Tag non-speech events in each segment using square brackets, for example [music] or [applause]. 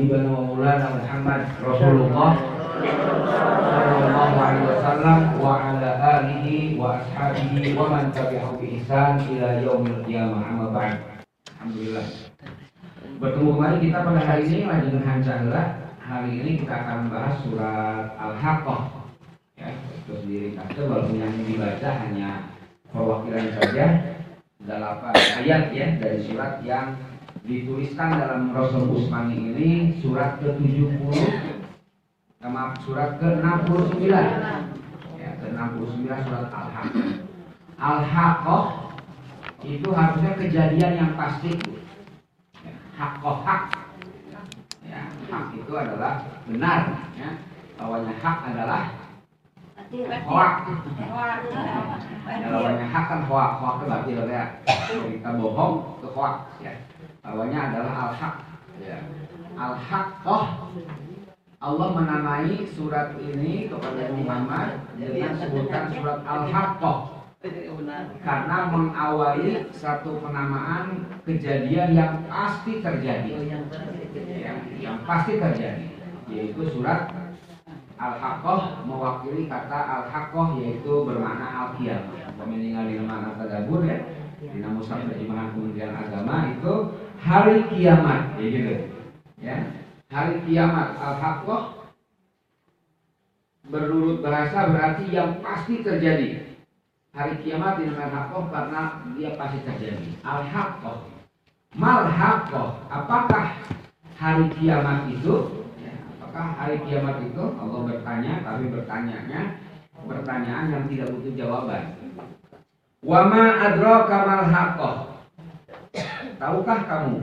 habibana wa maulana Muhammad Rasulullah sallallahu alaihi wasallam wa ala alihi wa ashabihi wa man tabi'ahu bi ihsan ila yaumil qiyamah amma ba'd. Alhamdulillah. Bertemu kembali kita pada hari ini lanjutkan hancurlah. Hari ini kita akan membahas surat Al-Haqqah. Ya, itu sendiri kata walaupun yang dibaca hanya perwakilan saja delapan ayat ya dari surat yang dituliskan dalam Rasul Usmani ini surat ke-70 sama surat ke-69. Ya ke-69 surat Al-Haqqah Al-Haqqah itu harusnya kejadian yang pasti. Ya, haqqah hak. Ya, hak itu adalah benar. Ya lawannya hak adalah hoak. Ya lawannya hak kan hoak. Hoak itu berarti ya? Kita bohong itu hoak. Ya lawannya adalah al-haq. Ya. Al-haqqah Allah menamai surat ini kepada Muhammad. Dengan sebutan surat al-haqqah karena mengawali satu penamaan kejadian yang pasti terjadi. Yang, yang pasti terjadi yaitu surat Al-Haqqah mewakili kata Al-Haqqah yaitu bermakna Al-Qiyamah. Pemeningan di mana tadabur ya. Di Musab Terjemahan Kementerian Agama itu hari kiamat, ya gitu. Ya. Hari kiamat Al-Haqqah berurut bahasa berarti yang pasti terjadi. Hari kiamat di nama Haqqah karena dia pasti terjadi. Al-Haqqah. Mal Haqqah. Apakah hari kiamat itu? apakah hari kiamat itu Allah bertanya tapi bertanyanya pertanyaan yang tidak butuh jawaban wama adraka mal haqqah tahukah kamu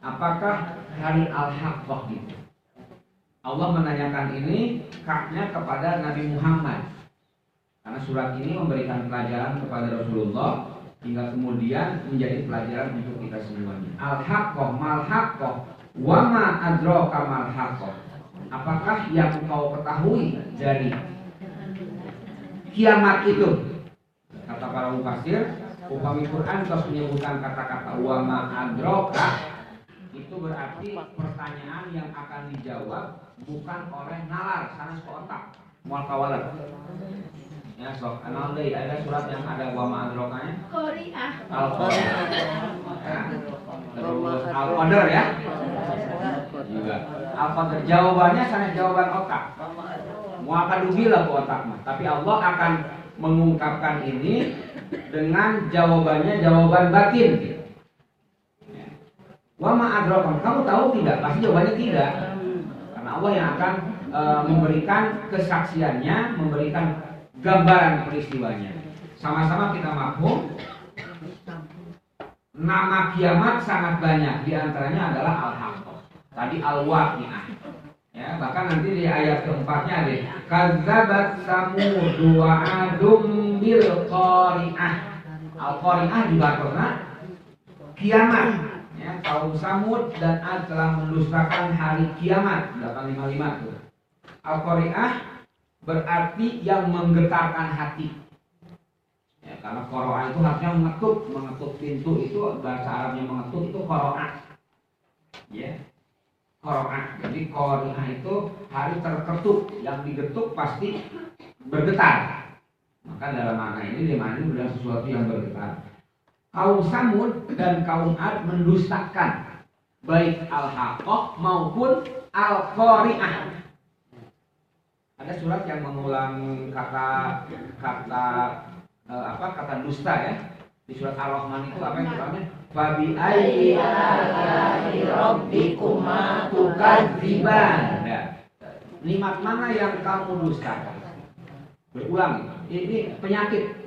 apakah hari al haqqah itu Allah menanyakan ini kaknya kepada Nabi Muhammad karena surat ini memberikan pelajaran kepada Rasulullah hingga kemudian menjadi pelajaran untuk kita semuanya al haqqah mal haqqah Wama adro kamal haqqah. Apakah yang kau ketahui dari kiamat itu? Kata para mufasir, upami Quran terus menyebutkan kata-kata wama adroka itu berarti pertanyaan yang akan dijawab bukan oleh nalar sanes ke otak. Mual kawalan ya sok deh ada surat yang ada wama adrokanya Korea al ya. terus al qadar ya? Juga al qadar jawabannya sana jawaban otak. Mau akan lah ke otak mah. Tapi Allah akan mengungkapkan ini dengan jawabannya jawaban batin Wama adrokom, kamu tahu tidak? Pasti jawabannya tidak. Karena Allah yang akan e, memberikan kesaksiannya, memberikan gambaran peristiwanya. Sama-sama kita maklum nama kiamat sangat banyak. Di antaranya adalah al-haqqah. Tadi al-waqi'ah. Ya, bahkan nanti di ayat keempatnya ada kadzabat samud wa adum bil qari'ah. Al-qari'ah juga pernah kiamat ya, kaum Samud dan Ad telah mendustakan hari kiamat 855 tuh. Al-Qari'ah berarti yang menggetarkan hati. Ya, karena Qoro'ah itu harusnya mengetuk, mengetuk pintu itu bahasa Arabnya mengetuk itu Qoro'ah. Ya. Qoro'ah. Jadi Qari'ah itu hari terketuk, yang digetuk pasti bergetar. Maka dalam makna ini di mana sudah sesuatu yang bergetar kaum Samud dan kaum Ad mendustakan baik Al-Haqqah maupun Al-Qari'ah. Ada surat yang mengulang kata kata eh, apa kata dusta ya. Di surat Ar-Rahman itu apa yang suratnya? Fabi ayyi rabbikuma tukadziban. Ya. Nikmat mana yang kamu dustakan? Berulang. Ini penyakit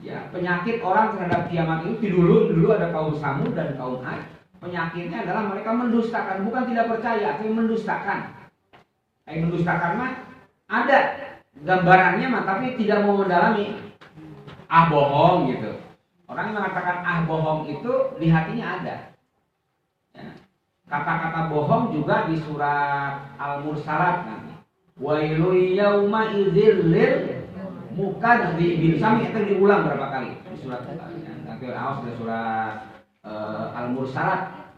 ya penyakit orang terhadap kiamat itu dulu dulu ada kaum Samud dan kaum Ad penyakitnya adalah mereka mendustakan bukan tidak percaya tapi mendustakan yang mendustakan mah ada gambarannya mah tapi tidak mau mendalami ah bohong gitu orang yang mengatakan ah bohong itu di hatinya ada. Ya. kata-kata bohong juga di surat al-mursalat nanti. Wailu yauma idzil lil muka di bin sami itu diulang berapa kali? Di surat nanti awas di surat uh, al mursalat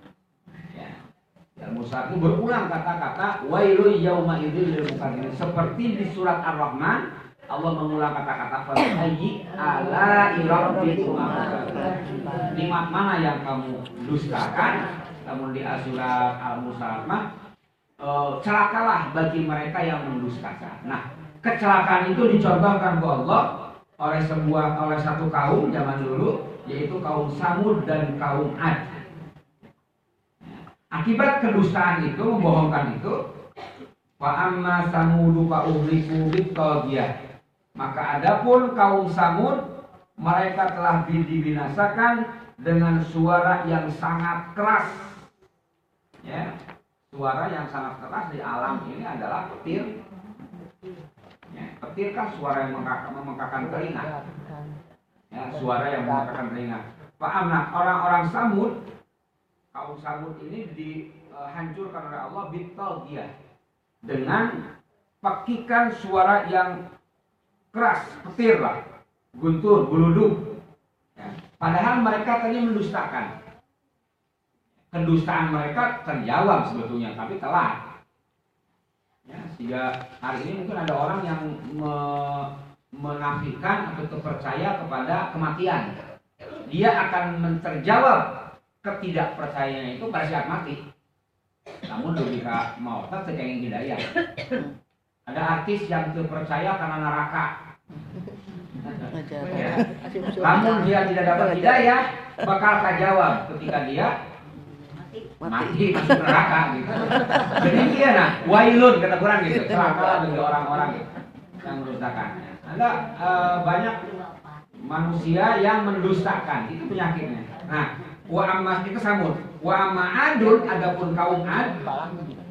ya. Ya, Musa itu berulang kata-kata wailu yauma idzil lil. Seperti di surat Ar-Rahman Allah mengulang kata-kata Fatayyi ala irabbikum Nikmat mana yang kamu dustakan? Namun di surat Al-Musalamah e, celakalah bagi mereka yang mendustakan. Nah, kecelakaan itu dicontohkan ke Allah oleh sebuah oleh satu kaum zaman dulu yaitu kaum Samud dan kaum Ad. Akibat kedustaan itu, membohongkan itu, wa amma samudu fa uhliku bitagiyah. Maka adapun kaum Samud mereka telah dibinasakan dengan suara yang sangat keras. Ya, suara yang sangat keras di alam ini adalah petir. Ya, petir kan suara yang memekakan telinga. Ya, suara yang memekakan telinga. Paham nah, orang-orang Samud kaum Samud ini dihancurkan oleh Allah dia dengan pakikan suara yang keras, petir lah, guntur, guluduk. Ya. Padahal mereka tadi mendustakan. Kedustaan mereka terjawab sebetulnya, tapi telat. Ya, sehingga hari ini mungkin ada orang yang me menafikan atau percaya kepada kematian. Dia akan terjawab ketidakpercayaannya itu pada saat mati. Namun logika mau tetap yang hidayah. Ada artis yang terpercaya karena neraka. Namun dia tidak dapat hidayah, bakal jawab ketika dia mati masuk neraka gitu. Jadi dia nah, wailun kata Quran gitu, celaka bagi orang-orang gitu yang mendustakan. Ada uh, banyak manusia yang mendustakan, itu penyakitnya. Nah, Wa amma itu samud. Wa amma adun adapun kaum ad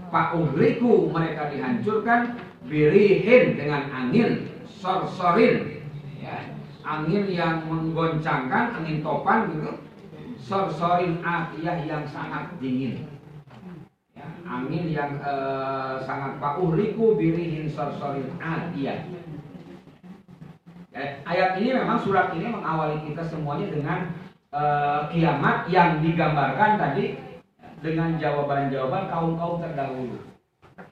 Pak uhliku mereka dihancurkan birihin dengan angin sorsorin ya, angin yang menggoncangkan angin topan gitu. Sorsorin atiyah yang sangat dingin. Ya, angin yang uh, sangat pak uhliku birihin sorsorin atiyah. Ya, ayat ini memang surat ini mengawali kita semuanya dengan uh, kiamat yang digambarkan tadi dengan jawaban-jawaban kaum-kaum terdahulu.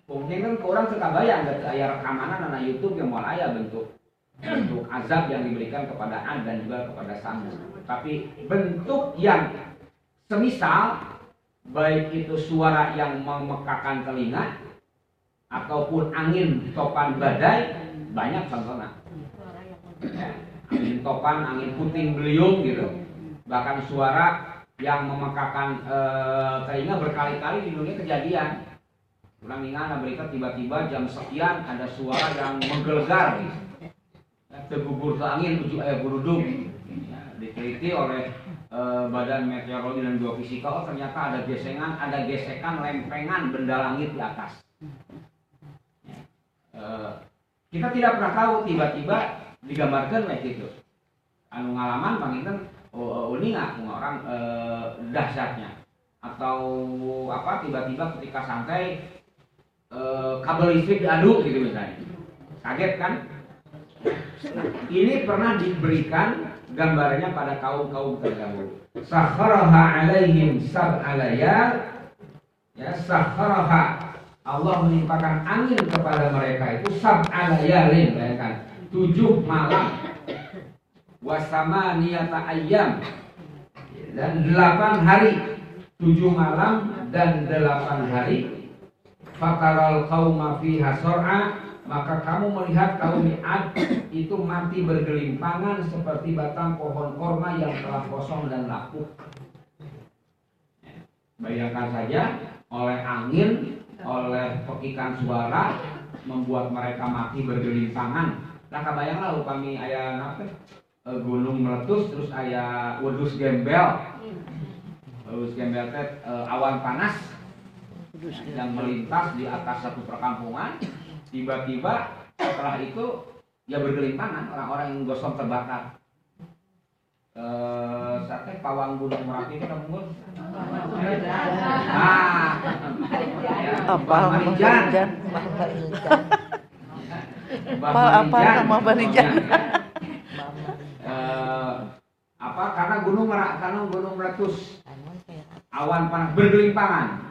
Mungkin kan orang suka bayang ada ayat rekaman anak YouTube yang mau ayah bentuk bentuk azab yang diberikan kepada Ad dan juga kepada Samud. Tapi bentuk yang semisal baik itu suara yang memekakan telinga ataupun angin topan badai banyak contohnya. Ya, angin topan, angin puting beliung gitu bahkan suara yang memekakan e, telinga berkali-kali di dunia kejadian. Kurang ingat berita tiba-tiba jam sekian ada suara yang menggelegar, gitu. tergubur ke angin tujuh ayah burudung. Ya, diteliti oleh e, Badan Meteorologi dan Geofisika, oh ternyata ada gesengan, ada gesekan lempengan benda langit di atas. Ya, e, kita tidak pernah tahu tiba-tiba digambarkan kayak gitu. Anu ngalaman panginten oh, nggak orang eh, dahsyatnya atau apa tiba-tiba ketika santai eh, kabel listrik diaduk gitu misalnya. Kaget kan? Nah, ini pernah diberikan gambarnya pada kaum kaum terdahulu. Sakharaha alaihim sab'alayal ya sakharaha. Allah menimpakan angin kepada mereka itu sab'alayalin bayangkan. Tujuh malam. Wasama niyata ayam dan delapan hari. Tujuh malam dan delapan hari fakaral kauma fiha sor'a maka kamu melihat kaum Ad itu mati bergelimpangan seperti batang pohon korma yang telah kosong dan lapuk. Bayangkan saja oleh angin, oleh pekikan suara membuat mereka mati bergelimpangan. Nah, kebayanglah kami ayah apa? uh, gunung meletus terus ayah wedus gembel wedus gembel teh uh, awan panas yang melintas di atas satu perkampungan tiba-tiba setelah itu ya bergelimpangan orang-orang yang gosong terbakar. Eh sate pawang gunung merapi itu namun ah apa Marijan. Apa apa nama Marijan? Apa? Karena gunung merak karena gunung meletus. Awan panas bergelimpangan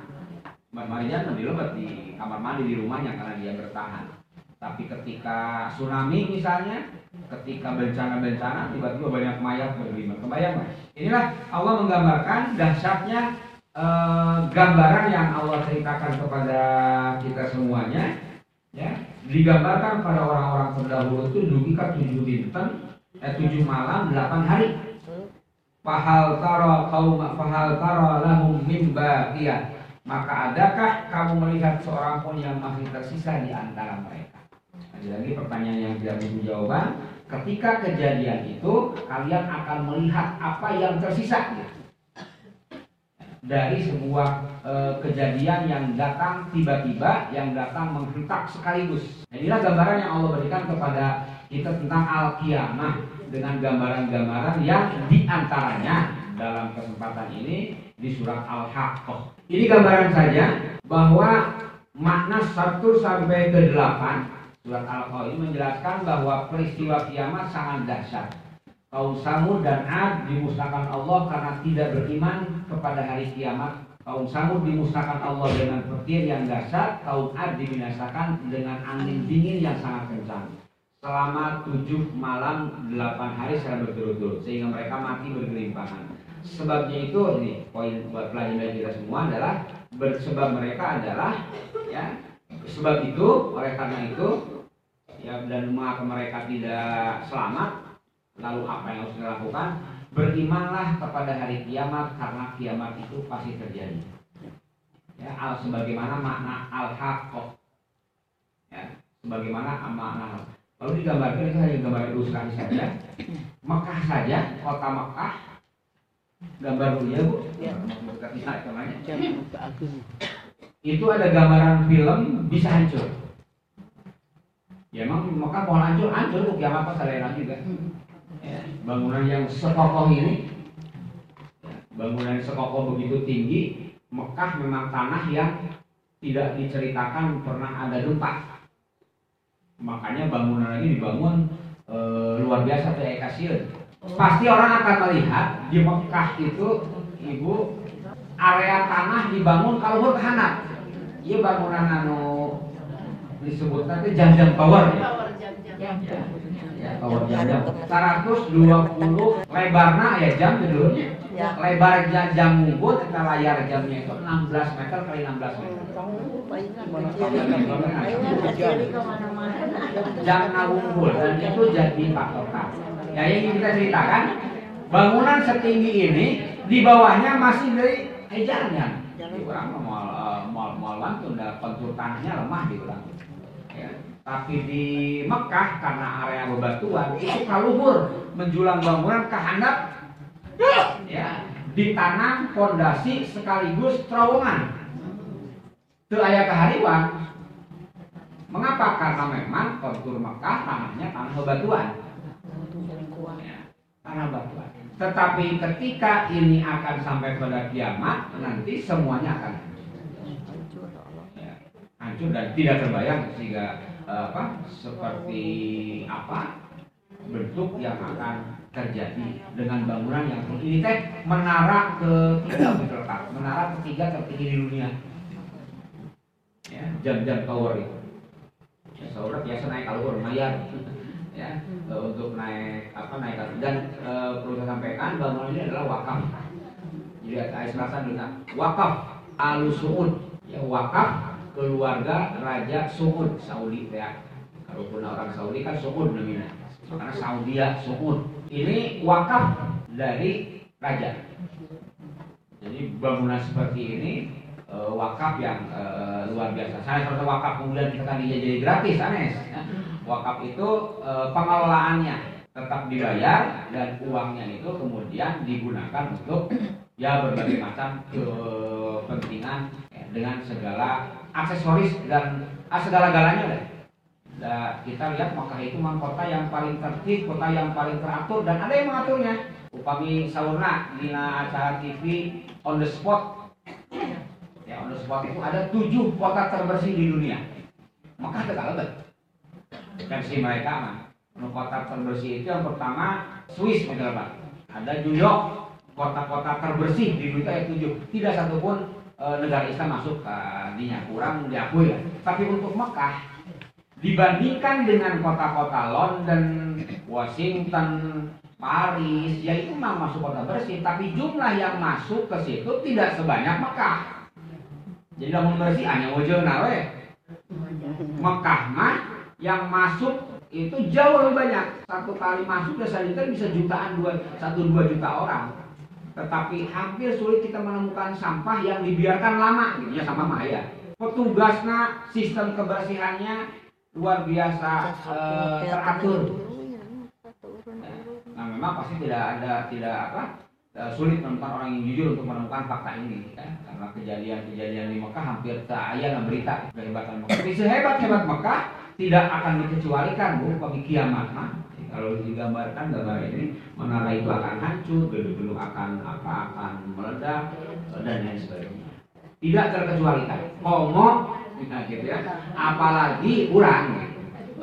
Mbak Marijan dilebat di kamar mandi di rumahnya karena dia bertahan. Tapi ketika tsunami misalnya, ketika bencana-bencana, tiba-tiba banyak mayat berlima. Kebayang nggak? Inilah Allah menggambarkan dahsyatnya eh, gambaran yang Allah ceritakan kepada kita semuanya. Ya, digambarkan pada orang-orang terdahulu itu dugikan tujuh bintang, eh, tujuh malam, delapan hari. Fahal tara kaum fahal tara lahum baqiyah. Maka adakah kamu melihat seorang pun yang masih tersisa di antara mereka? Lagi-lagi pertanyaan yang tidak butuh jawaban. Ketika kejadian itu, kalian akan melihat apa yang tersisa dari sebuah e, kejadian yang datang tiba-tiba, yang datang menghentak sekaligus. Nah, inilah gambaran yang Allah berikan kepada kita tentang al-qiyamah dengan gambaran-gambaran yang di antaranya dalam kesempatan ini di surat Al-Haqqah. Ini gambaran saja bahwa makna 1 sampai ke 8 surat Al-Haqqah ini menjelaskan bahwa peristiwa kiamat sangat dahsyat kaum Samud dan Ad dimusnahkan Allah karena tidak beriman kepada hari kiamat. Kaum Samud dimusnahkan Allah dengan petir yang dahsyat, kaum Ad dibinasakan dengan angin dingin yang sangat kencang. Selama tujuh malam delapan hari secara berturut-turut sehingga mereka mati bergelimpangan. Sebabnya itu ini poin buat pelajaran kita semua adalah bersebab mereka adalah ya sebab itu oleh karena itu ya dan mengapa mereka tidak selamat Lalu apa yang harus dilakukan? Berimanlah kepada hari kiamat karena kiamat itu pasti terjadi. Ya, al sebagaimana makna al haqqah. Ya, sebagaimana makna Lalu digambarkan itu hanya gambar ilustrasi saja. Mekah saja, kota Mekah. Gambar dulu ya bu. Ya. Itu ada gambaran film bisa hancur. Ya emang Mekah mau hancur, hancur kiamat pas juga. Hmm ya, bangunan yang sekokoh ini bangunan sekokoh begitu tinggi Mekah memang tanah yang tidak diceritakan pernah ada gempa makanya bangunan lagi dibangun e, luar biasa tuh ekasiun pasti orang akan melihat di Mekah itu ibu area tanah dibangun kalau berhanap. Iya bangunan anu disebut nanti jam-jam power ya. Ya kalau jam 120 lebarnya ya jam dulu. Ya. lebar jam, jam ngubut kita layar jamnya itu 16 meter kali 16 meter. Jam ngabungkul dan itu jadi patokan ya yang kita ceritakan bangunan setinggi ini di bawahnya masih dari ejarnya di orang mau mau mau langsung kontur tanahnya lemah di orang tapi di Mekah karena area bebatuan itu kaluhur menjulang bangunan kehandap ya ditanam fondasi sekaligus terowongan. Ke ayah kehariwan mengapa? Karena memang kontur Mekah tanahnya tanah bebatuan ya, tanah bebatuan tetapi ketika ini akan sampai pada kiamat nanti semuanya akan hancur. Ya, dan tidak terbayang sehingga apa seperti apa bentuk yang akan terjadi dengan bangunan yang ini. Teh menara ketiga terletak menara ketiga tertinggi di dunia. Ya jam-jam tower itu. Ya saudara biasa naik tower lumayan ya e, untuk naik apa naik dan e, perlu saya sampaikan bangunan ini adalah wakaf jadi ada selatan dengan wakaf alusuud ya wakaf keluarga Raja Saud Saudi ya. Kalaupun orang Saudi kan Saud namanya. Karena Saudi ya Saud. Ini wakaf dari raja. Jadi bangunan seperti ini e, wakaf yang e, luar biasa. Saya seperti wakaf kemudian kita kan jadi gratis, aneh. Ya. Wakaf itu e, pengelolaannya tetap dibayar dan uangnya itu kemudian digunakan untuk ya berbagai macam kepentingan ya, dengan segala aksesoris dan ah, segala-galanya deh. Nah, kita lihat Makkah itu memang kota yang paling tertib, kota yang paling teratur dan ada yang mengaturnya. Upami sauna di acara TV on the spot. Ya on the spot itu ada tujuh kota terbersih di dunia. Itu kalau versi mereka mah. Kota terbersih itu yang pertama Swiss misalnya Ada New York, kota-kota terbersih di dunia itu tujuh. Tidak satupun eh, negara Islam masuk ke dinya kurang diakui ya. Tapi untuk Mekah dibandingkan dengan kota-kota London, Washington, Paris, ya itu memang masuk kota bersih, tapi jumlah yang masuk ke situ tidak sebanyak Mekah. Jadi namun bersih hanya wajah nawe. Mekah mah yang masuk itu jauh lebih banyak. Satu kali masuk biasanya bisa jutaan dua satu dua juta orang. Tetapi hampir sulit kita menemukan sampah yang dibiarkan lama, gitu ya sampah mah ya. Petugasnya, sistem kebersihannya luar biasa eh, teratur. Nah memang pasti tidak ada tidak apa eh, sulit menemukan orang yang jujur untuk menemukan fakta ini ya. karena kejadian-kejadian di Mekah hampir tak ayah berita kehebatan Mekah. Tapi sehebat hebat Mekah tidak akan dikecualikan bu bagi kiamat mah. Kalau digambarkan gambar ini menara itu akan hancur, gedung-gedung akan apa akan meledak dan lain sebagainya. Tidak terkecualikan. Komo, nah gitu ya. Apalagi kurang gitu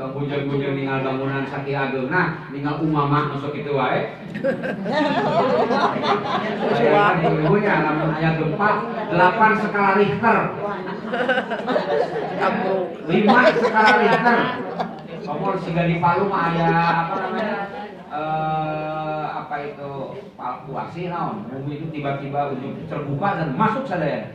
bujang-bujang ninggal bangunan sakit agengna ninggal umama masuk itu wae ibunya lamun aya gempa 8 skala Richter 5 skala Richter kamu sehingga di Palu mah aya apa namanya eh, apa itu palpuasi naon? Bumi itu tiba-tiba ujung terbuka dan masuk saja.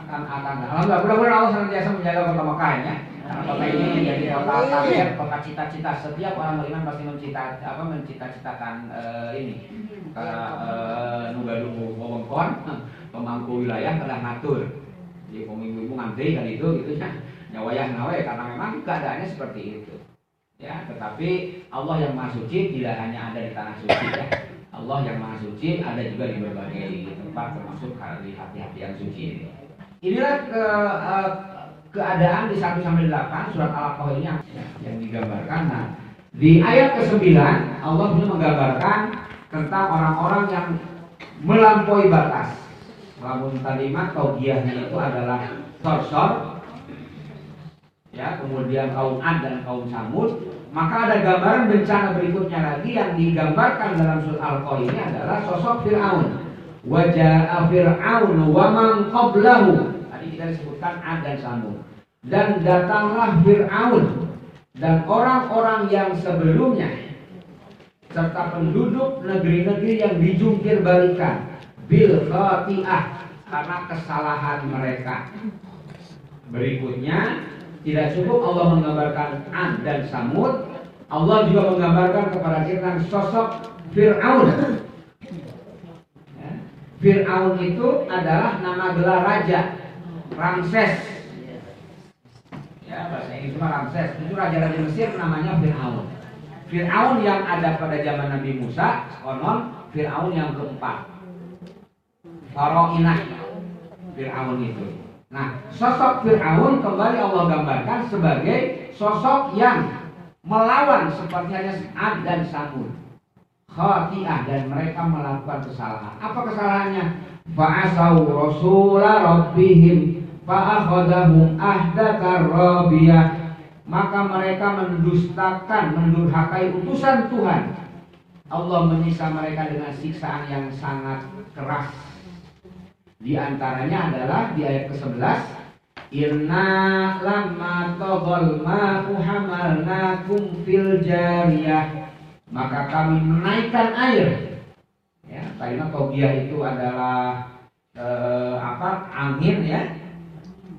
Akan akan alhamdulillah mudah-mudahan Allah senantiasa menjaga kota Mekah ya karena kota ini menjadi kota target kota cita-cita setiap orang beriman pasti mencita apa mencita-citakan uh, ini. Ke uh, nugadugu wewengkon pemangku wilayah telah ngatur jadi pemimpin ngantri kan itu gitu ya nyawayah nawe karena memang keadaannya seperti itu ya tetapi Allah yang maha suci tidak hanya ada di tanah suci ya Allah yang maha suci ada juga di berbagai tempat termasuk di hati-hati yang suci ini Inilah ke, uh, keadaan di 1 sampai 8 surat Al-Aqah ini yang, yang digambarkan. Nah, di ayat ke-9 Allah menggambarkan tentang orang-orang yang melampaui batas. Lamun kalimat tauhiyahnya itu adalah sorsor ya, kemudian kaum Ad dan kaum Samud, maka ada gambaran bencana berikutnya lagi yang digambarkan dalam surat Al-Aqah ini adalah sosok Firaun wajah Fir'aun wa man qablahu. Tadi kita disebutkan Ad dan Samud. Dan datanglah Fir'aun dan orang-orang yang sebelumnya serta penduduk negeri-negeri yang dijungkir balikan bil khati'ah karena kesalahan mereka. Berikutnya tidak cukup Allah menggambarkan Ad dan Samud, Allah juga menggambarkan kepada kita sosok Fir'aun. Fir'aun itu adalah nama gelar raja Ramses. Ya bahasa Inggris cuma Ramses. Itu raja-raja Mesir namanya Fir'aun. Fir'aun yang ada pada zaman Nabi Musa konon Fir'aun yang keempat Faroinah Fir'aun itu Nah sosok Fir'aun kembali Allah gambarkan sebagai sosok yang melawan seperti hanya Ad dan Samud khati'ah dan mereka melakukan kesalahan. Apa kesalahannya? Fa'asau rasula rabbihim fa'akhadahum ahdatar rabiyah maka mereka mendustakan, mendurhakai utusan Tuhan. Allah menyiksa mereka dengan siksaan yang sangat keras. Di antaranya adalah di ayat ke-11 Inna lamma taghal ma'u hamalnakum fil jariyah maka kami menaikkan air. Ya, karena togia itu adalah eh, apa? Angin ya.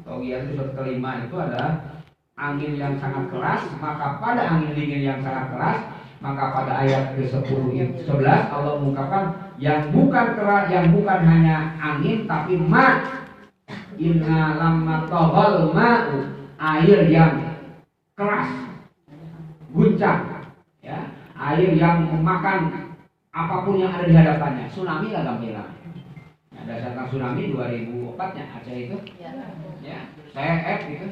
Togia itu surat kelima itu adalah angin yang sangat keras. Maka pada angin dingin yang sangat keras, maka pada ayat ke-10 11 Allah mengungkapkan yang bukan keras, yang bukan hanya angin tapi ma inna lamma tohol ma'u air yang keras guncang ya air yang memakan apa pun yang ada di hadapannya. Tsunami lah gampang Nah, dasarkan tsunami 2004 nya Aceh itu. Ya. ya saya gitu.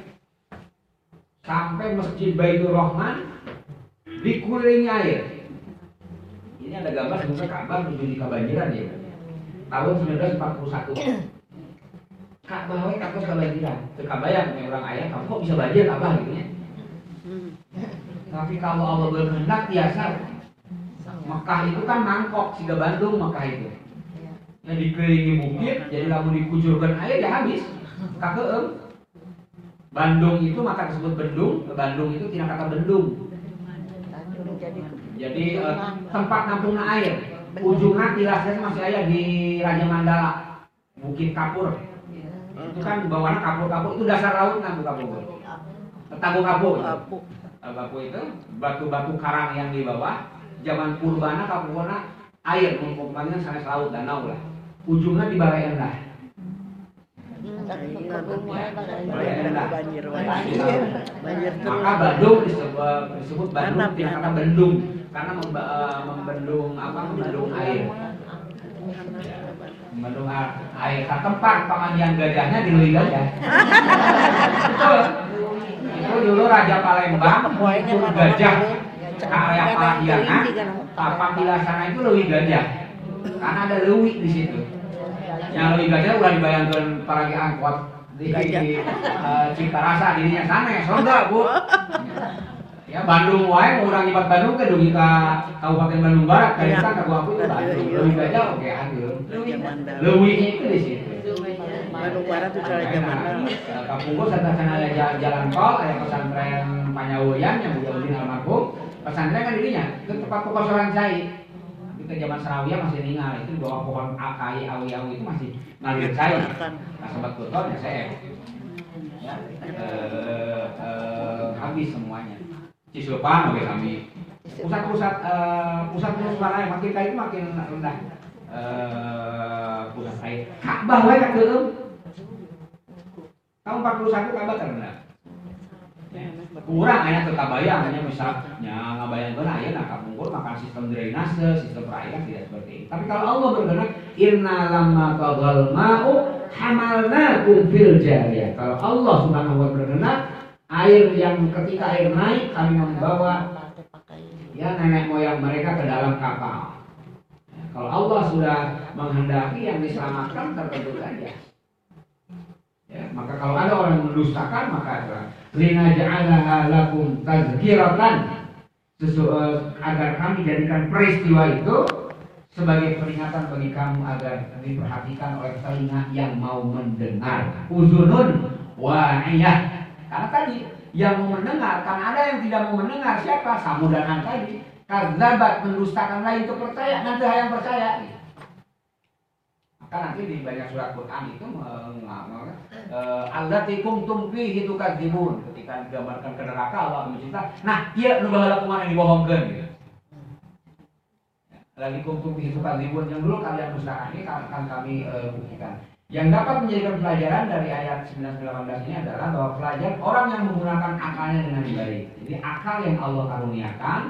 Sampai Masjid Baitur Rahman dikelilingi air. Ini ada gambar sebenarnya kabar menuju kebanjiran ya. Tahun 1941. Ka'bah we kampus kebanjiran. Terkabayang orang ayah kamu kok bisa banjir Ka'bah gitu ya. Tapi kalau Allah berkehendak biasa Mekah itu kan mangkok, Siga Bandung Mekah itu. yang dikelilingi bukit jadi lamun dikucurkan air ya habis kakeem Bandung itu maka disebut bendung Bandung itu tidak kata bendung jadi eh, tempat nampungnya air. Ujungnya tilasnya masih ada di Raja Mandala. Bukit Kapur. Itu kan bawahnya kapur-kapur. Itu dasar laut kan kapur. Tanggung kapur Apu. Kapur itu batu-batu karang yang di bawah. Zaman purbana kapurna air umpamanya sanes laut danau lah. Ujungnya di Balai Endah. Banjir, Banjir. banjir. Maka Bandung disebut, disebut Bandung tidak kata bendung karena memba- eh, membendung apa membendung air. Membendung air. Nah, tempat pemandian gajahnya di Lui Gajah betul. Itu dulu Raja Palembang untuk gajah. area Parahyangan tapak tilasana itu Lui Gajah. Karena ada Lewi di situ. Yang Lui Gajah udah dibayangkan para angkot di, di eh, Cipta Rasa dirinya sana surga bu [laughs] ya Bandung wae mau orang nyibat Bandung ke dugi ka Kabupaten Bandung Barat kan Iya. kita ke gua itu Bandung Lewi Gajah oke anjir Raja Mandala. Lewi itu di situ Bandung Barat itu Raja Mandala. Kampung gua serta sana ada jalan, jalan tol, ada pesantren Panyawoyan yang Buya Udin almarhum. Pesantren kan dirinya, itu tempat pekosoran cai. Kita zaman Sarawiyah masih tinggal itu di bawah pohon akai awi-awi itu masih ngalir cai. Nah sobat kuton ya saya. Ya, eh, eh, habis semuanya. Cisupan oke kami. Pusat-pusat eh, pusat penyebaran air makin kali itu makin rendah. Eh, pusat air. Ka'bah wae ka keum. Tahun 41 Ka'bah terendah. Ya. Kurang hanya ke kabayang hanya misalnya ngabayang benar ya nah kapungkur makan sistem drainase sistem perairan tidak seperti itu tapi kalau Allah berkenan inna lamma taghal ma'u hamalnakum fil jariyah kalau Allah subhanahu wa berkenan air yang ketika air naik kami membawa ya nenek moyang mereka ke dalam kapal. Ya, kalau Allah sudah menghendaki yang diselamatkan tertentu saja. Ya, maka kalau ada orang yang mendustakan maka adalah lina ja'alaha lakum tazkiratan. Eh, agar kami jadikan peristiwa itu sebagai peringatan bagi kamu agar diperhatikan oleh telinga yang mau mendengar. Uzunun wa'iyah karena tadi yang mau mendengar karena ada yang tidak mau mendengar siapa? Samudanan tadi. Kazabat mendustakan lain itu percaya nanti yang percaya. Maka nanti di banyak surat Quran itu mengamal allati kuntum fihi tukadzibun. Ketika digambarkan ke neraka Allah akan mencipta nah iya baheula kumaha yang dibohongkeun gitu. Lagi kuntum fihi tukadzibun. Yang dulu kalian dustakan ini akan akan kami eh, buktikan yang dapat menjadikan pelajaran dari ayat 19-18 ini adalah bahwa pelajar orang yang menggunakan akalnya dengan baik jadi akal yang Allah karuniakan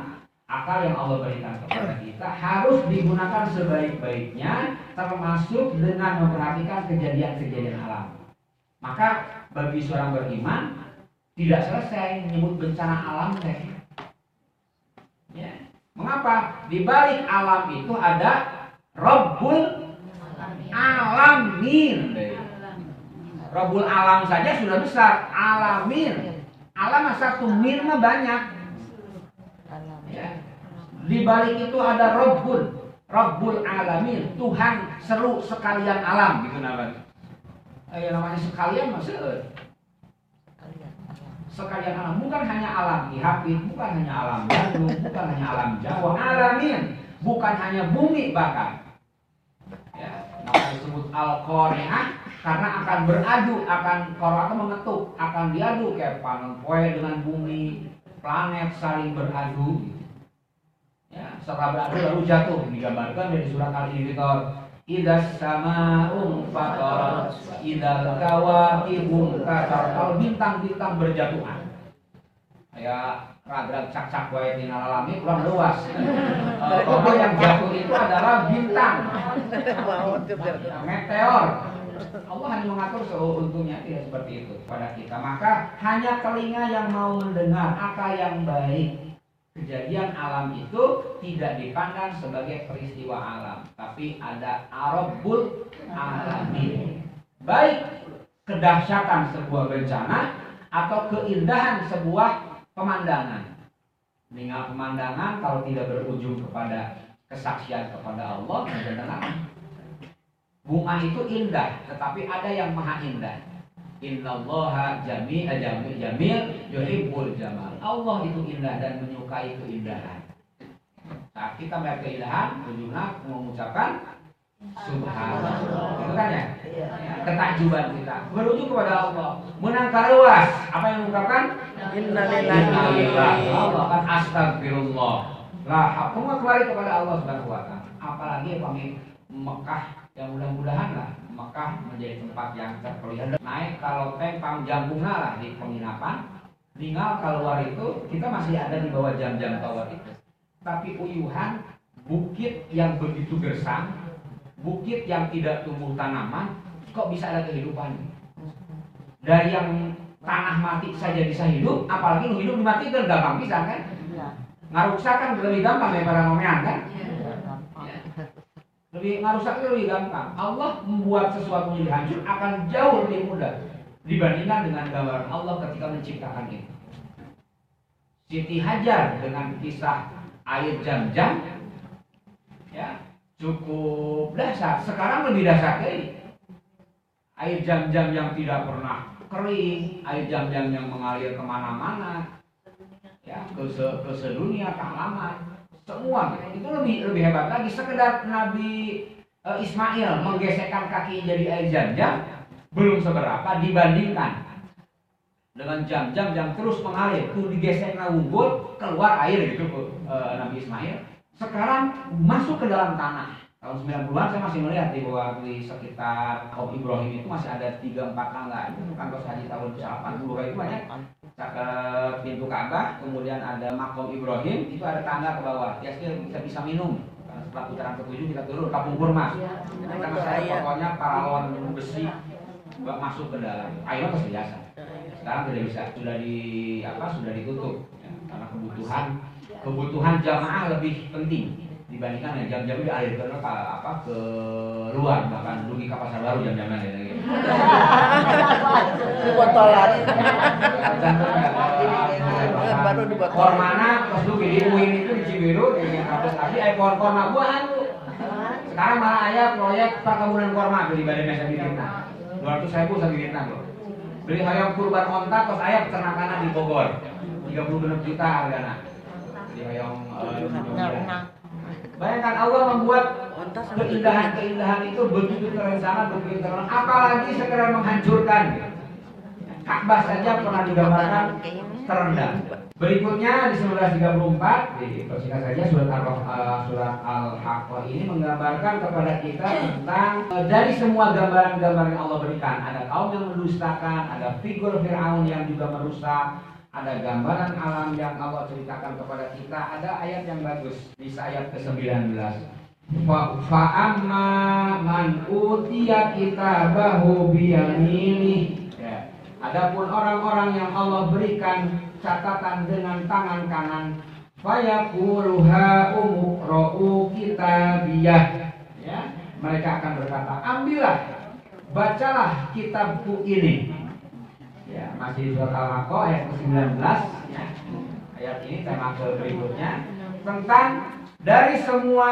akal yang Allah berikan kepada kita harus digunakan sebaik-baiknya termasuk dengan memperhatikan kejadian-kejadian alam. Maka bagi seorang beriman tidak selesai menyebut bencana alam teh. Ya. Mengapa? Di balik alam itu ada Rabbul Alamin. Rabbul Alam saja sudah besar, Alamin. Alam satu mir mah banyak. Ya. Di balik itu ada Rabbul, Rabbul Alamin, Tuhan seru sekalian alam gitu namanya. Eh, namanya sekalian masih sekalian alam bukan hanya alam Ihapit, bukan hanya alam Bandung, bukan hanya alam Jawa, alamin, bukan hanya bumi bahkan. Ya, namanya disebut al karena akan beradu, akan akan mengetuk, akan diadu kayak panen poe dengan bumi, planet saling beradu. Ya, setelah beradu lalu jatuh digambarkan dari surat Al-Infitor. Idas sama fatarat, idal kawakibun kasar. Kalau bintang-bintang berjatuhan. Ya, rada cak-cak wae tina lalami kurang luas. Bahwa yang jatuh itu adalah bintang, meteor. Allah hanya mengatur seuntungnya tidak seperti itu pada kita. Maka hanya telinga yang mau mendengar akal yang baik. Kejadian alam itu tidak dipandang sebagai peristiwa alam, tapi ada arabul alamin. Baik kedahsyatan sebuah bencana atau keindahan sebuah pemandangan. Dengan pemandangan kalau tidak berujung kepada kesaksian kepada Allah, bencana Bunga itu indah, tetapi ada yang maha indah. Innallaha jami' jamil jamil yuhibbul jamal. Allah itu indah dan menyukai keindahan. Saat kita melihat keindahan, ujungnya mengucapkan Subhanallah. Itu kan ya? Ketakjuban kita. Merujuk kepada Allah. Menang luas. Apa yang mengungkapkan? Innalillahi. Allah astagfirullah. Lah, kembali kepada Allah Subhanahu wa. Apalagi kami Mekah yang mudah-mudahan lah Mekah menjadi tempat yang terpelihara naik kalau tempang jambungnya lah di penginapan tinggal keluar itu kita masih ada di bawah jam-jam tower itu tapi uyuhan bukit yang begitu gersang bukit yang tidak tumbuh tanaman kok bisa ada kehidupan dari yang tanah mati saja bisa hidup apalagi hidup dimatikan gampang bisa kan ngaruksa kan lebih gampang daripada ngomean kan lebih ngarusaknya lebih gampang. Allah membuat sesuatu menjadi hancur akan jauh lebih mudah dibandingkan dengan gambaran Allah ketika menciptakan itu. Siti Hajar dengan kisah air jam-jam ya cukup dahsyat. Sekarang lebih dahsyat lagi. Air jam-jam yang tidak pernah kering, air jam-jam yang mengalir ke mana-mana, ya ke, se, ke sedunia, ke halaman semua. Itu lebih lebih hebat lagi. Sekedar Nabi uh, Ismail menggesekkan kaki jadi air jam-jam belum seberapa dibandingkan dengan jam-jam yang terus mengalir. Tuh digesek unggul keluar air gitu uh, Nabi Ismail. Sekarang masuk ke dalam tanah tahun 90-an saya masih melihat di bawah di sekitar kaum Ibrahim itu masih ada 3-4 tangga itu kantor haji tahun 80 itu banyak ke pintu Ka'bah, kemudian ada makom Ibrahim, itu ada tangga ke bawah. Ya kita bisa minum. Karena setelah putaran ketujuh kita turun kampung kurma. Karena saya pokoknya paralon besi masuk ke dalam. Airnya pasti biasa. Sekarang tidak bisa, sudah di apa? Sudah ditutup. Ya, karena kebutuhan kebutuhan jamaah lebih penting dibandingkan yang jam-jam di air karena apa ke luar bahkan rugi ke pasar baru jam-jamnya gitu. Di botolan. Baru di botolan. mana pas dulu di UIN itu di Cibiru di kampus lagi eh pohon korma buahan Sekarang malah ayah proyek perkebunan korma di Badan Desa Bibitna. 200 ribu satu bibitna bro. Beli hayam kurban onta terus ayah peternakan di Bogor. 36 juta harganya. Di hayam uh, Bayangkan Allah membuat keindahan-keindahan itu begitu terencana, begitu terencana. Apalagi sekedar menghancurkan. Ka'bah saja pernah digambarkan terendah. Berikutnya di 1934 dipersingkat saja surat al uh, surat al-haqqah ini menggambarkan kepada kita tentang uh, dari semua gambaran-gambaran yang Allah berikan ada kaum yang mendustakan, ada figur Firaun yang juga merusak, ada gambaran alam yang Allah ceritakan kepada kita, ada ayat yang bagus di ayat ke-19. Fa amma man utiya kitabahu biyamini. Ya. Adapun orang-orang yang Allah berikan catatan dengan tangan kanan, fayaquluha umqra'u kitabiyah. Ya, mereka akan berkata, "Ambillah, bacalah kitabku ini." Ya, masih surat Al-Haqqah ayat ke-19 ya. Ayat ini tema ke berikutnya tentang dari semua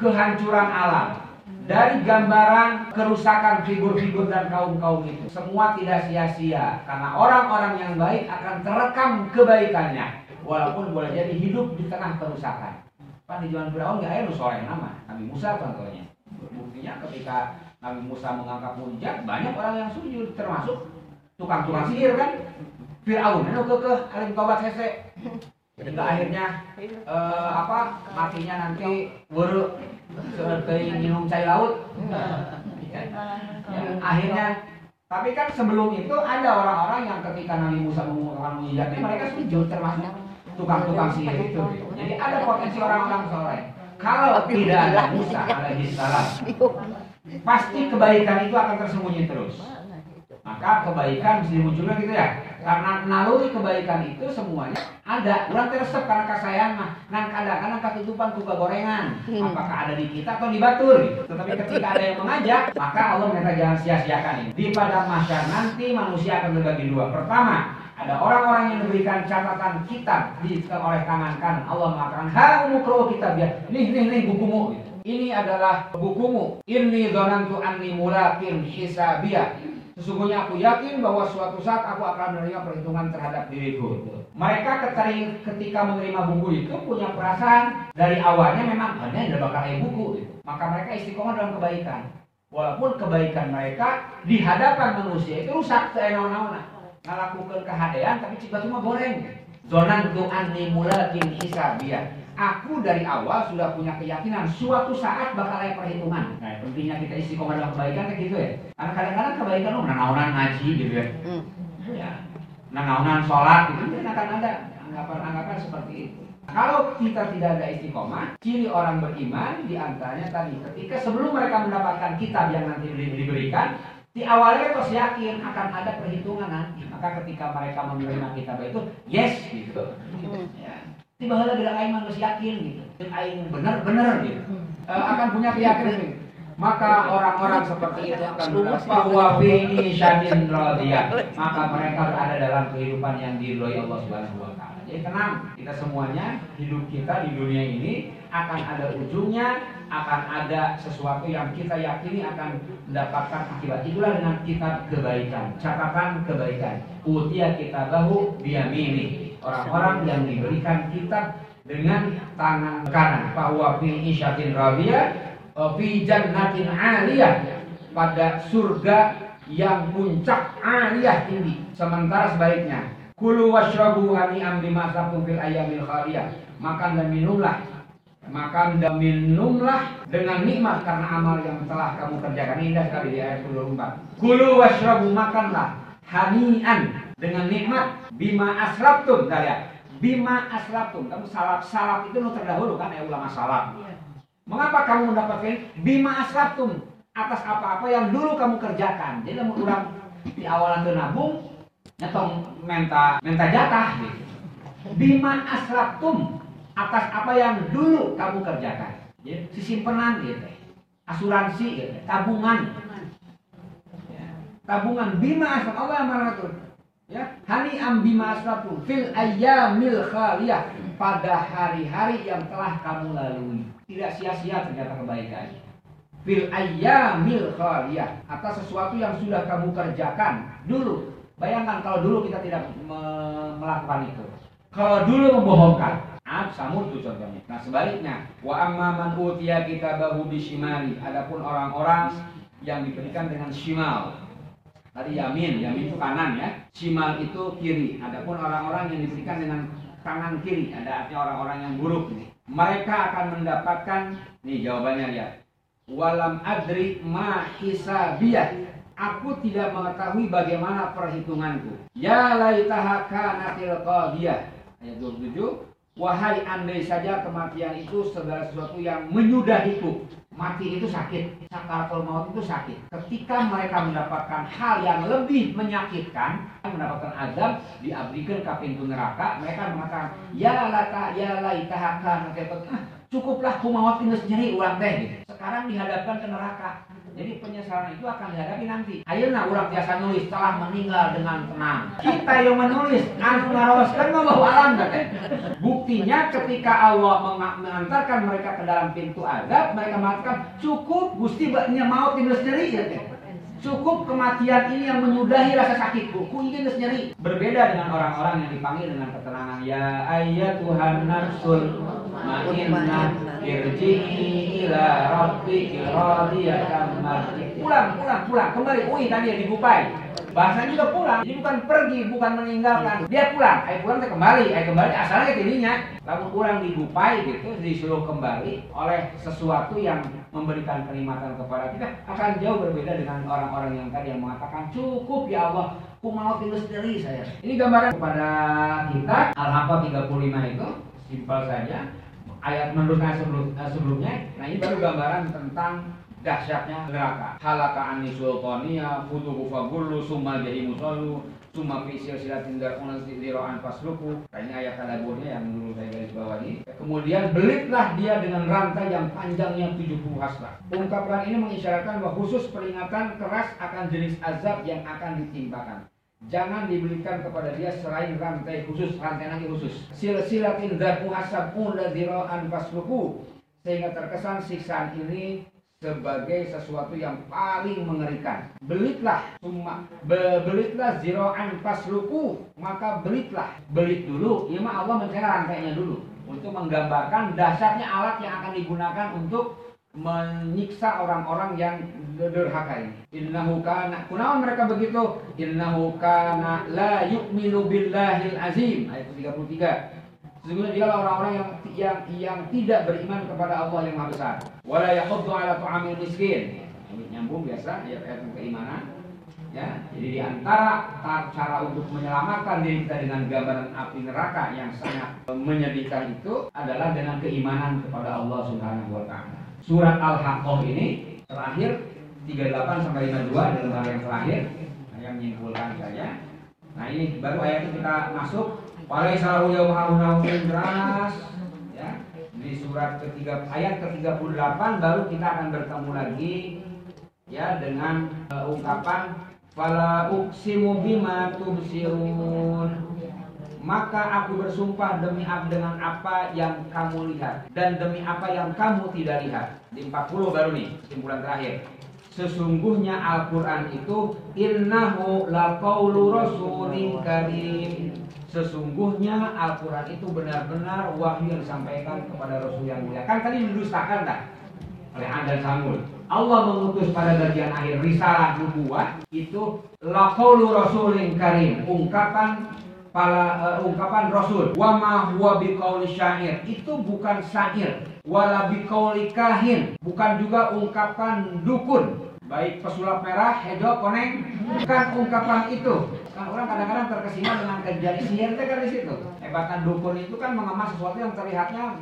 kehancuran alam, dari gambaran kerusakan figur-figur dan kaum-kaum itu. Semua tidak sia-sia karena orang-orang yang baik akan terekam kebaikannya walaupun boleh jadi hidup di tengah kerusakan. Pan di Firaun nggak ada soleh nama Nabi Musa contohnya. Buktinya ketika Nabi Musa mengangkat mujizat banyak orang yang sujud termasuk tukang-tukang sihir kan? Fir'aun anu ke ke alim tobat hese hingga akhirnya uh, apa matinya nanti wuru seperti minum cair laut. Ya, akhirnya. Tapi kan sebelum itu ada orang-orang yang ketika Nabi Musa mengumumkan mujizatnya mereka sujud termasuk tukang-tukang sihir itu. Jadi ada potensi orang-orang soleh. Kalau tidak ada Musa alaihi salam pasti kebaikan itu akan tersembunyi terus maka kebaikan bisa dimunculkan gitu ya. Karena naluri kebaikan itu semuanya ada. Ulang tersep karena kasayang mah nan kadang-kadang ketutupan tuka gorengan. Hmm. apakah ada di kita atau di batur gitu. tetapi ketika ada yang mengajak maka Allah minta jangan sia-siakan ini. Di pada masyarakat nanti manusia akan terbagi dua. Pertama ada orang-orang yang diberikan catatan kitab di oleh tangan kanan. Allah mengatakan ha umukro kitab ya. Nih nih nih bukumu. Ini adalah bukumu. Inni dzanantu anni mulakin hisabiyah. Sesungguhnya aku yakin bahwa suatu saat aku akan menerima perhitungan terhadap diriku. Mereka ketika menerima buku itu punya perasaan dari awalnya memang ada yang bakal buku. Gitu. Maka mereka istiqomah dalam kebaikan. Walaupun kebaikan mereka di hadapan manusia itu rusak seenawan-awan. Ngalakukan kehadian tapi cuma cuma goreng. Zonan tu anni mulakin hisabiyah aku dari awal sudah punya keyakinan suatu saat bakal ada perhitungan. Nah, pentingnya kita istiqomah dalam kebaikan kayak gitu ya. Karena kadang-kadang kebaikan oh nanaunan ngaji gitu ya. Hmm. Ya. Nanaunan sholat gitu kan akan ada anggapan-anggapan seperti itu. Kalau kita tidak ada istiqomah, ciri orang beriman di antaranya tadi ketika sebelum mereka mendapatkan kitab yang nanti diberikan, di awalnya harus yakin akan ada perhitungan nanti. Maka ketika mereka menerima kitab itu, yes gitu. Hmm. Ya tiba tiba bilang aing mah yakin gitu. Aing benar-benar gitu. Uh, akan punya keyakinan gitu. maka orang-orang seperti itu akan bahwa ini syadin radiyah maka mereka berada dalam kehidupan yang diridhoi Allah Subhanahu wa taala. Jadi tenang kita semuanya hidup kita di dunia ini akan ada ujungnya akan ada sesuatu yang kita yakini akan mendapatkan akibat. Itulah dengan kitab kebaikan catatan kebaikan. Utia kita bahu biamini orang-orang yang diberikan kitab dengan tangan kanan. Bahwa fi isyatin radiyah eh, fi jannatin aliyah. Pada surga yang puncak aliyah tinggi. Sementara sebaliknya kulu washrabu hani'am bima fil ayamil khaliyah. Makan dan minumlah. Makan dan minumlah dengan nikmat karena amal yang telah kamu kerjakan. Indah sekali di ayat 24 kulu washrabu makanlah. Hani'an dengan nikmat bima asrabtum kalian bima asrabtum kamu salap salap itu nu terdahulu kan ya ulama salap. Iya. mengapa kamu mendapatkan bima asrabtum atas apa-apa yang dulu kamu kerjakan. Jadi kamu ulang di awalan tuh nabung nyetong menta menta jatah gitu. bima asrabtum atas apa yang dulu kamu kerjakan. Jadi simpenan gitu. Asuransi gitu. Tabungan. Ya. tabungan. Bima asrab Allah yang mana tuh ya hani ambima asratu fil ayyamil khaliyah. Pada hari-hari yang telah kamu lalui. Tidak sia-sia ternyata kebaikan. Fil ayyamil khaliyah. Atas sesuatu yang sudah kamu kerjakan dulu. Bayangkan kalau dulu kita tidak me melakukan itu. Kalau dulu membohongkan. Ab samud itu contohnya. Nah sebaliknya, wa amma man utiya kitabahu bishimali. Adapun orang-orang yang diberikan dengan shimal, Tadi yamin, yamin itu kanan ya. Simal itu kiri. Adapun orang-orang yang diberikan dengan tangan kiri, ada artinya orang-orang yang buruk ini. Mereka akan mendapatkan, nih jawabannya ya. Walam adri ma hisabiyah. Aku tidak mengetahui bagaimana perhitunganku. Ya laitaha kanatil qadiyah. Ayat 27. Wahai andai saja kematian itu segala sesuatu yang menyudahiku mati itu sakit, sakaratul maut itu sakit. Ketika mereka mendapatkan hal yang lebih menyakitkan, mendapatkan azab, diabdikan ke pintu neraka, mereka mengatakan, ya lata, ya laitahaka, ah, cukuplah kumawat ini sendiri ulang teh. Sekarang dihadapkan ke neraka. Jadi penyesalan itu akan dihadapi nanti. Ayeuna urang biasa nulis telah meninggal dengan tenang. Kita yang menulis anu ngarawaskeun mah bahwa alam Buktinya ketika Allah mengantarkan mereka ke dalam pintu azab, mereka mengatakan cukup Gusti baknya maut ini sendiri ya. Cukup kematian ini yang menyudahi rasa sakitku. Ku ingin nyeri. Berbeda dengan orang-orang yang dipanggil dengan ketenangan. Ya ayat Tuhan nafsul ma'innah irji'i ila rabbiki radiyatan marji. Pulang, pulang, pulang. Kembali. Ui tadi yang digupai. Bahasanya juga pulang. Jadi bukan pergi, bukan meninggalkan. Dia pulang. Ayo pulang, kembali. Ayo kembali. Asalnya ke Lalu pulang digupai gitu, disuruh kembali oleh sesuatu yang memberikan kenikmatan kepada kita akan jauh berbeda dengan orang-orang yang tadi yang mengatakan cukup ya Allah, ku mau tinggal sendiri saya. Ini gambaran kepada kita Al-Haqqa 35 itu simpel saja ayat menurut sebelum, sebelumnya. Nah ini baru gambaran tentang dahsyatnya neraka. Halaka ani sultaniya futuhu fagullu summa jahimu sallu summa fi silsilatin dar'una zira'an fasluku. Nah, ini ayat tadaburnya yang dulu saya garis bawahi. Kemudian belitlah dia dengan rantai yang panjangnya 70 hasbah. Ungkapan ini mengisyaratkan bahwa khusus peringatan keras akan jenis azab yang akan ditimpakan. Jangan diberikan kepada dia selain rantai khusus, rantai lagi khusus. Silsilatin dar'u hasabun zira'an fasluku sehingga terkesan siksaan ini sebagai sesuatu yang paling mengerikan. Belitlah summa be belitlah ziro'an fasluku maka belitlah belit dulu. Ya mah Allah mencari rantainya dulu untuk menggambarkan dasarnya alat yang akan digunakan untuk menyiksa orang-orang yang derhaka ini. Innahu kana kunaon mereka begitu? Innahu kana la yu'minu billahil azim. Ayat 33. Sesungguhnya dia orang-orang yang yang yang tidak beriman kepada Allah yang Maha Besar. Wala yahuddu ala tu'amil miskin. Nyambung biasa ayat-ayat keimanan. Ya, jadi di antara cara untuk menyelamatkan diri kita dengan gambaran api neraka yang sangat menyedihkan itu adalah dengan keimanan kepada Allah Subhanahu wa taala. Surat Al-Haqqah ini terakhir 38 sampai 52 dalam yang terakhir yang menyimpulkan saja. Nah, ini baru ayat kita masuk Walaisa yaumauna jelas ya. Di surat ketiga ayat ke-38 baru kita akan bertemu lagi ya dengan uh, ungkapan fala uqsimu bima tubsirun maka aku bersumpah demi dengan apa yang kamu lihat dan demi apa yang kamu tidak lihat di 40 baru nih kesimpulan terakhir sesungguhnya Al-Quran itu innahu laqaulu rasulin karim Sesungguhnya Al-Quran itu benar-benar wahyu yang disampaikan kepada Rasul yang mulia. Kan tadi didustakan tak? Oleh Anda Samul. Allah mengutus pada bagian akhir risalah nubuat itu laqaulu rasulin karim, ungkapan para uh, ungkapan Rasul. Wa ma huwa biqauli syair. Itu bukan syair, wala biqauli kahin, bukan juga ungkapan dukun. Baik pesulap merah, hedo, koneng, bukan ungkapan itu Kan orang kadang-kadang terkesima dengan kejadian sihir kan di situ. Hebatan dukun itu kan mengemas sesuatu yang terlihatnya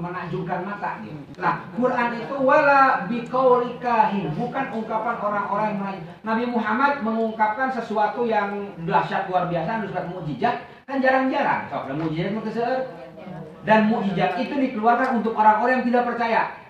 menakjubkan mata gitu. Nah, Quran itu wala biqaulikahin, bukan ungkapan orang-orang yang Nabi Muhammad mengungkapkan sesuatu yang dahsyat luar biasa, surat mukjizat kan jarang-jarang. Sok, dan mukjizat itu dikeluarkan untuk orang-orang yang tidak percaya.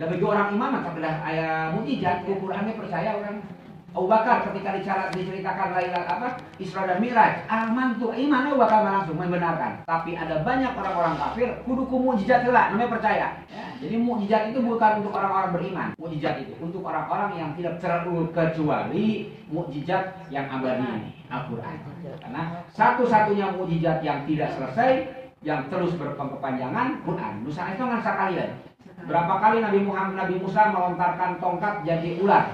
Dan bagi orang iman maka ayat mukjizat, Qurannya percaya orang Abu Bakar ketika dicarat, diceritakan Lailat apa Isra dan Mi'raj, aman tuh iman Abu Bakar langsung membenarkan. Tapi ada banyak orang-orang kafir kudu ku mukjizat lah, namanya percaya. Ya, jadi mukjizat itu bukan untuk orang-orang beriman. Mukjizat itu untuk orang-orang yang tidak terlalu kecuali mukjizat yang abadi Al-Qur'an. Karena satu-satunya mukjizat yang tidak selesai yang terus berkepanjangan Quran. Nusa itu nggak sekali Berapa kali Nabi Muhammad Nabi Musa melontarkan tongkat jadi ular?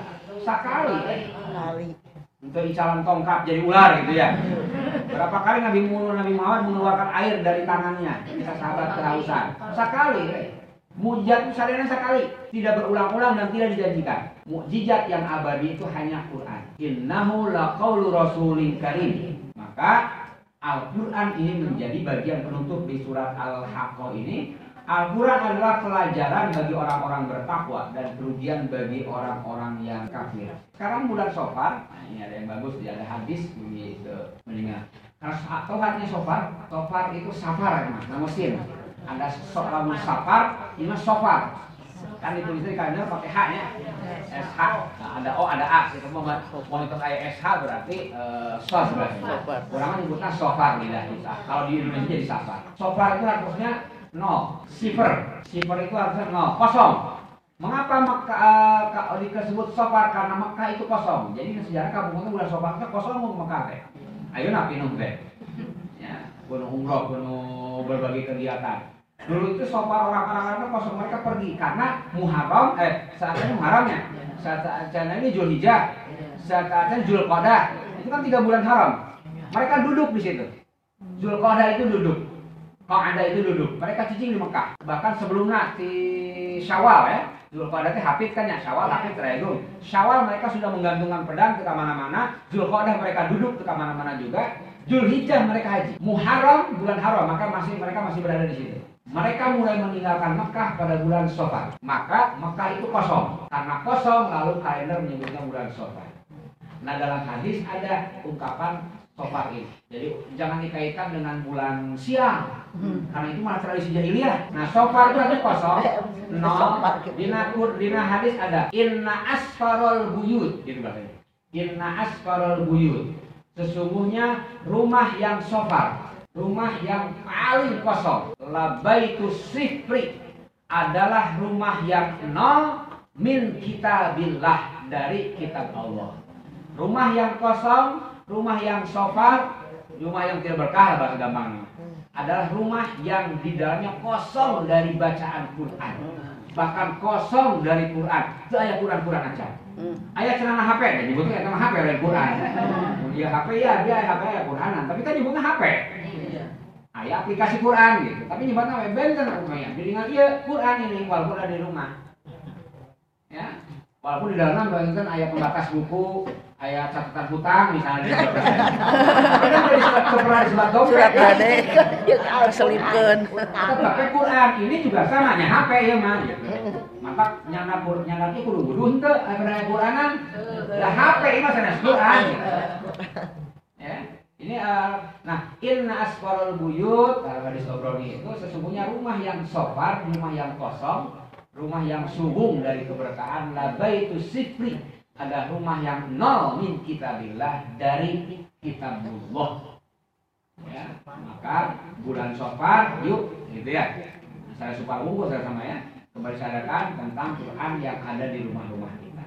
Sekali. Untuk icalan tongkat jadi ular gitu ya. Berapa kali Nabi Nabi Muhammad mengeluarkan air dari tangannya ketika sahabat kehausan? Sekali. Mujizat sadana sekali, tidak berulang-ulang dan tidak dijanjikan. Mukjizat yang abadi itu hanya Quran. Innahu laqaulu rasulin karim. Maka Al-Quran ini menjadi bagian penutup di surat Al-Haqqah ini Al-Quran adalah pelajaran bagi orang-orang bertakwa dan kerugian bagi orang-orang yang kafir. Sekarang bulan Sofar, nah ini ada yang bagus, ada hadis begitu mendengar. Karena tohatnya Sofar, Sofar itu safar ya mas, nama mesin. Ada soal safar, ini sofar. Kan ditulisnya karena pakai H nya, SH. Nah, ada O, ada A. Kita mau monitor kayak SH berarti uh, sos berarti. Kurang menyebutnya sofar bisa. Kalau di Indonesia jadi safar. Sofar itu harusnya nol, sifar. Sifar itu harusnya nol, kosong. Mengapa Mekah uh, disebut sofar? Karena Mekah itu kosong. Jadi sejarah kamu bulan sofar itu kosong mau Mekah teh. Ayo napi teh. Ya, penuh umroh, penuh berbagai kegiatan. Dulu itu sofar orang-orang itu kosong mereka pergi karena Muharram eh saatnya Muharramnya. Saat saatnya ini Julhijjah, saat saatnya Julqa'dah. Itu kan tiga bulan haram. Mereka duduk di situ. Julqa'dah itu duduk. Kalau ada itu duduk, mereka cicing di Mekah. Bahkan sebelumnya di Syawal ya, Zulqa'dah itu hafid kan ya, Syawal hafid terego. Syawal mereka sudah menggantungkan pedang ke mana-mana, Zulqa'dah mereka duduk ke mana-mana juga. Zulhijjah mereka haji. Muharram bulan haram, maka masih mereka masih berada di situ. Mereka mulai meninggalkan Mekah pada bulan Sofar. Maka Mekah itu kosong. Karena kosong lalu kalender menyebutnya bulan Sofar. Nah dalam hadis ada ungkapan Sofar ini. Jadi jangan dikaitkan dengan bulan siang. Hmm. Karena itu malah tradisi jahiliyah. Nah, Sofar itu ada kosong. [laughs] No, dina dina hadis ada inna asfarol buyut gitu bahasanya. Inna asfarol buyut. Sesungguhnya rumah yang sofar, rumah yang paling kosong. Labaitu sifri adalah rumah yang nol min kitabillah dari kitab Allah. Rumah yang kosong, rumah yang sofar, rumah yang tidak berkah bahasa gampangnya adalah rumah yang di dalamnya kosong dari bacaan Quran. Bahkan kosong dari Quran. Itu ayat Quran Quran aja. Ayat celana HP dan nyebutnya nama HP dari Quran. Ya HP ya dia ayat HP ya Quranan. Tapi kan nyebutnya HP ayat aplikasi Quran gitu. Tapi nyebutnya apa? Benten rumahnya jadi nggak iya Quran ini walaupun ada di rumah. Ya. Walaupun di dalam bayangkan ayat pembatas buku ayat catatan hutang misalnya tapi kan di surat surat dompet Surat gade selipkeun. Tetapi Quran ini juga sama nya HP ya mah gitu. Maka nyana pur nyana ki kudu kudu henteu aya Quranan. Lah HP ini mah sanes Quran. Ya. Ini eh, nah inna asfarul buyut kalau hadis obroni itu sesungguhnya rumah yang sofar, rumah yang kosong, rumah yang subung dari keberkahan la baitu sifri ada rumah yang nol min kitabillah dari kitabullah. Ya maka bulan sofar yuk gitu ya. Saya suka unggul saya sama ya. Kembali sadarkan tentang Quran yang ada di rumah-rumah kita.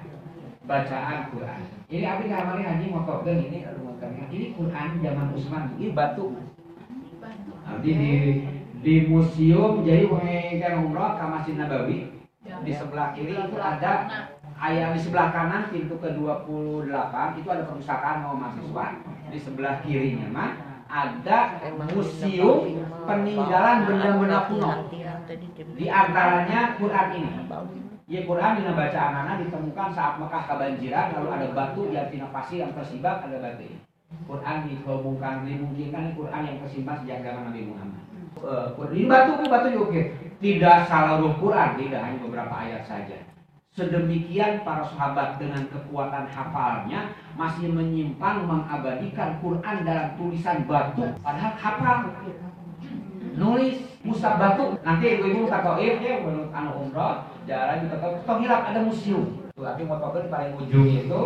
Bacaan Quran. Ini abdi kamari haji mau ini rumah kami ini Quran zaman Utsman ini batu. Abdi di di museum jadi pengen umroh ke Masjid Nabawi di sebelah kiri itu ada ayat di sebelah kanan pintu ke 28 itu ada perpustakaan mau mahasiswa di sebelah kirinya mah ada museum peninggalan benda-benda kuno di antaranya Quran ini Ya Quran dina bacaan anak ditemukan saat Mekah kebanjiran lalu ada batu yang tina pasir yang tersibak ada batu ini. Quran dihubungkan dimungkinkan Quran yang tersimpan sejak zaman Nabi Muhammad. Eh, Ini batu ini batu juga. Tidak seluruh Quran, tidak hanya beberapa ayat saja. Sedemikian para sahabat dengan kekuatan hafalnya masih menyimpan mengabadikan Quran dalam tulisan batu. Padahal hafal. Nulis musab batu. Nanti ibu-ibu takoif ya menurut anu umroh jalan kita tahu toh hilap ada museum. Tuh tapi di paling ujung itu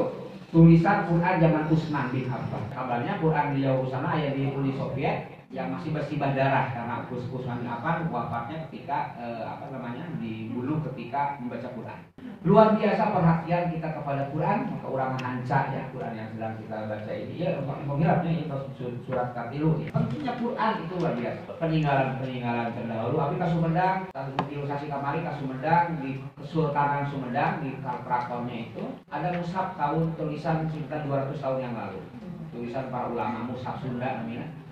tulisan Quran zaman Utsman bin kabarnya Quran di sana ada di Uni Soviet yang masih bersibah darah karena Gus Utsman bin Affan wafatnya ketika eh, apa namanya dibunuh ketika membaca Quran. Luar biasa perhatian kita kepada Quran maka orang hanca ya Quran yang sedang kita baca ini. Ya pengilapnya itu surat katilu ya. pentingnya Quran itu luar biasa. Peninggalan peninggalan terdahulu tapi ke Sumedang ilustrasi kamari ke Sumedang di Kesultanan Sumedang di keratonnya itu ada mushaf tahun tulisan sekitar 200 tahun yang lalu. Tulisan para ulama mushaf Sunda namanya ya,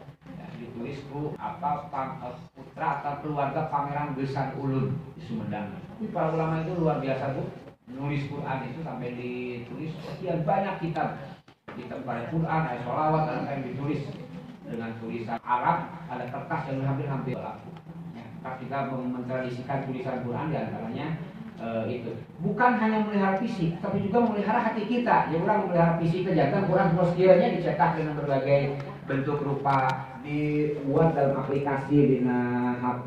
ditulis ku apa eh, putra atau keluarga pangeran Gesan Ulun di Sumedang. Tapi para ulama itu luar biasa bu. Nulis Quran itu sampai ditulis sekian banyak kitab. Kitab pada Quran ada sholawat yang ditulis dengan tulisan Arab ada kertas yang hampir-hampir berlaku. Ya, kita mentradisikan tulisan Quran di antaranya eh, itu. Bukan hanya memelihara fisik tapi juga memelihara hati kita. Ya orang memelihara fisik jangan Quran terus dianya dicetak dengan berbagai bentuk rupa dibuat dalam aplikasi di HP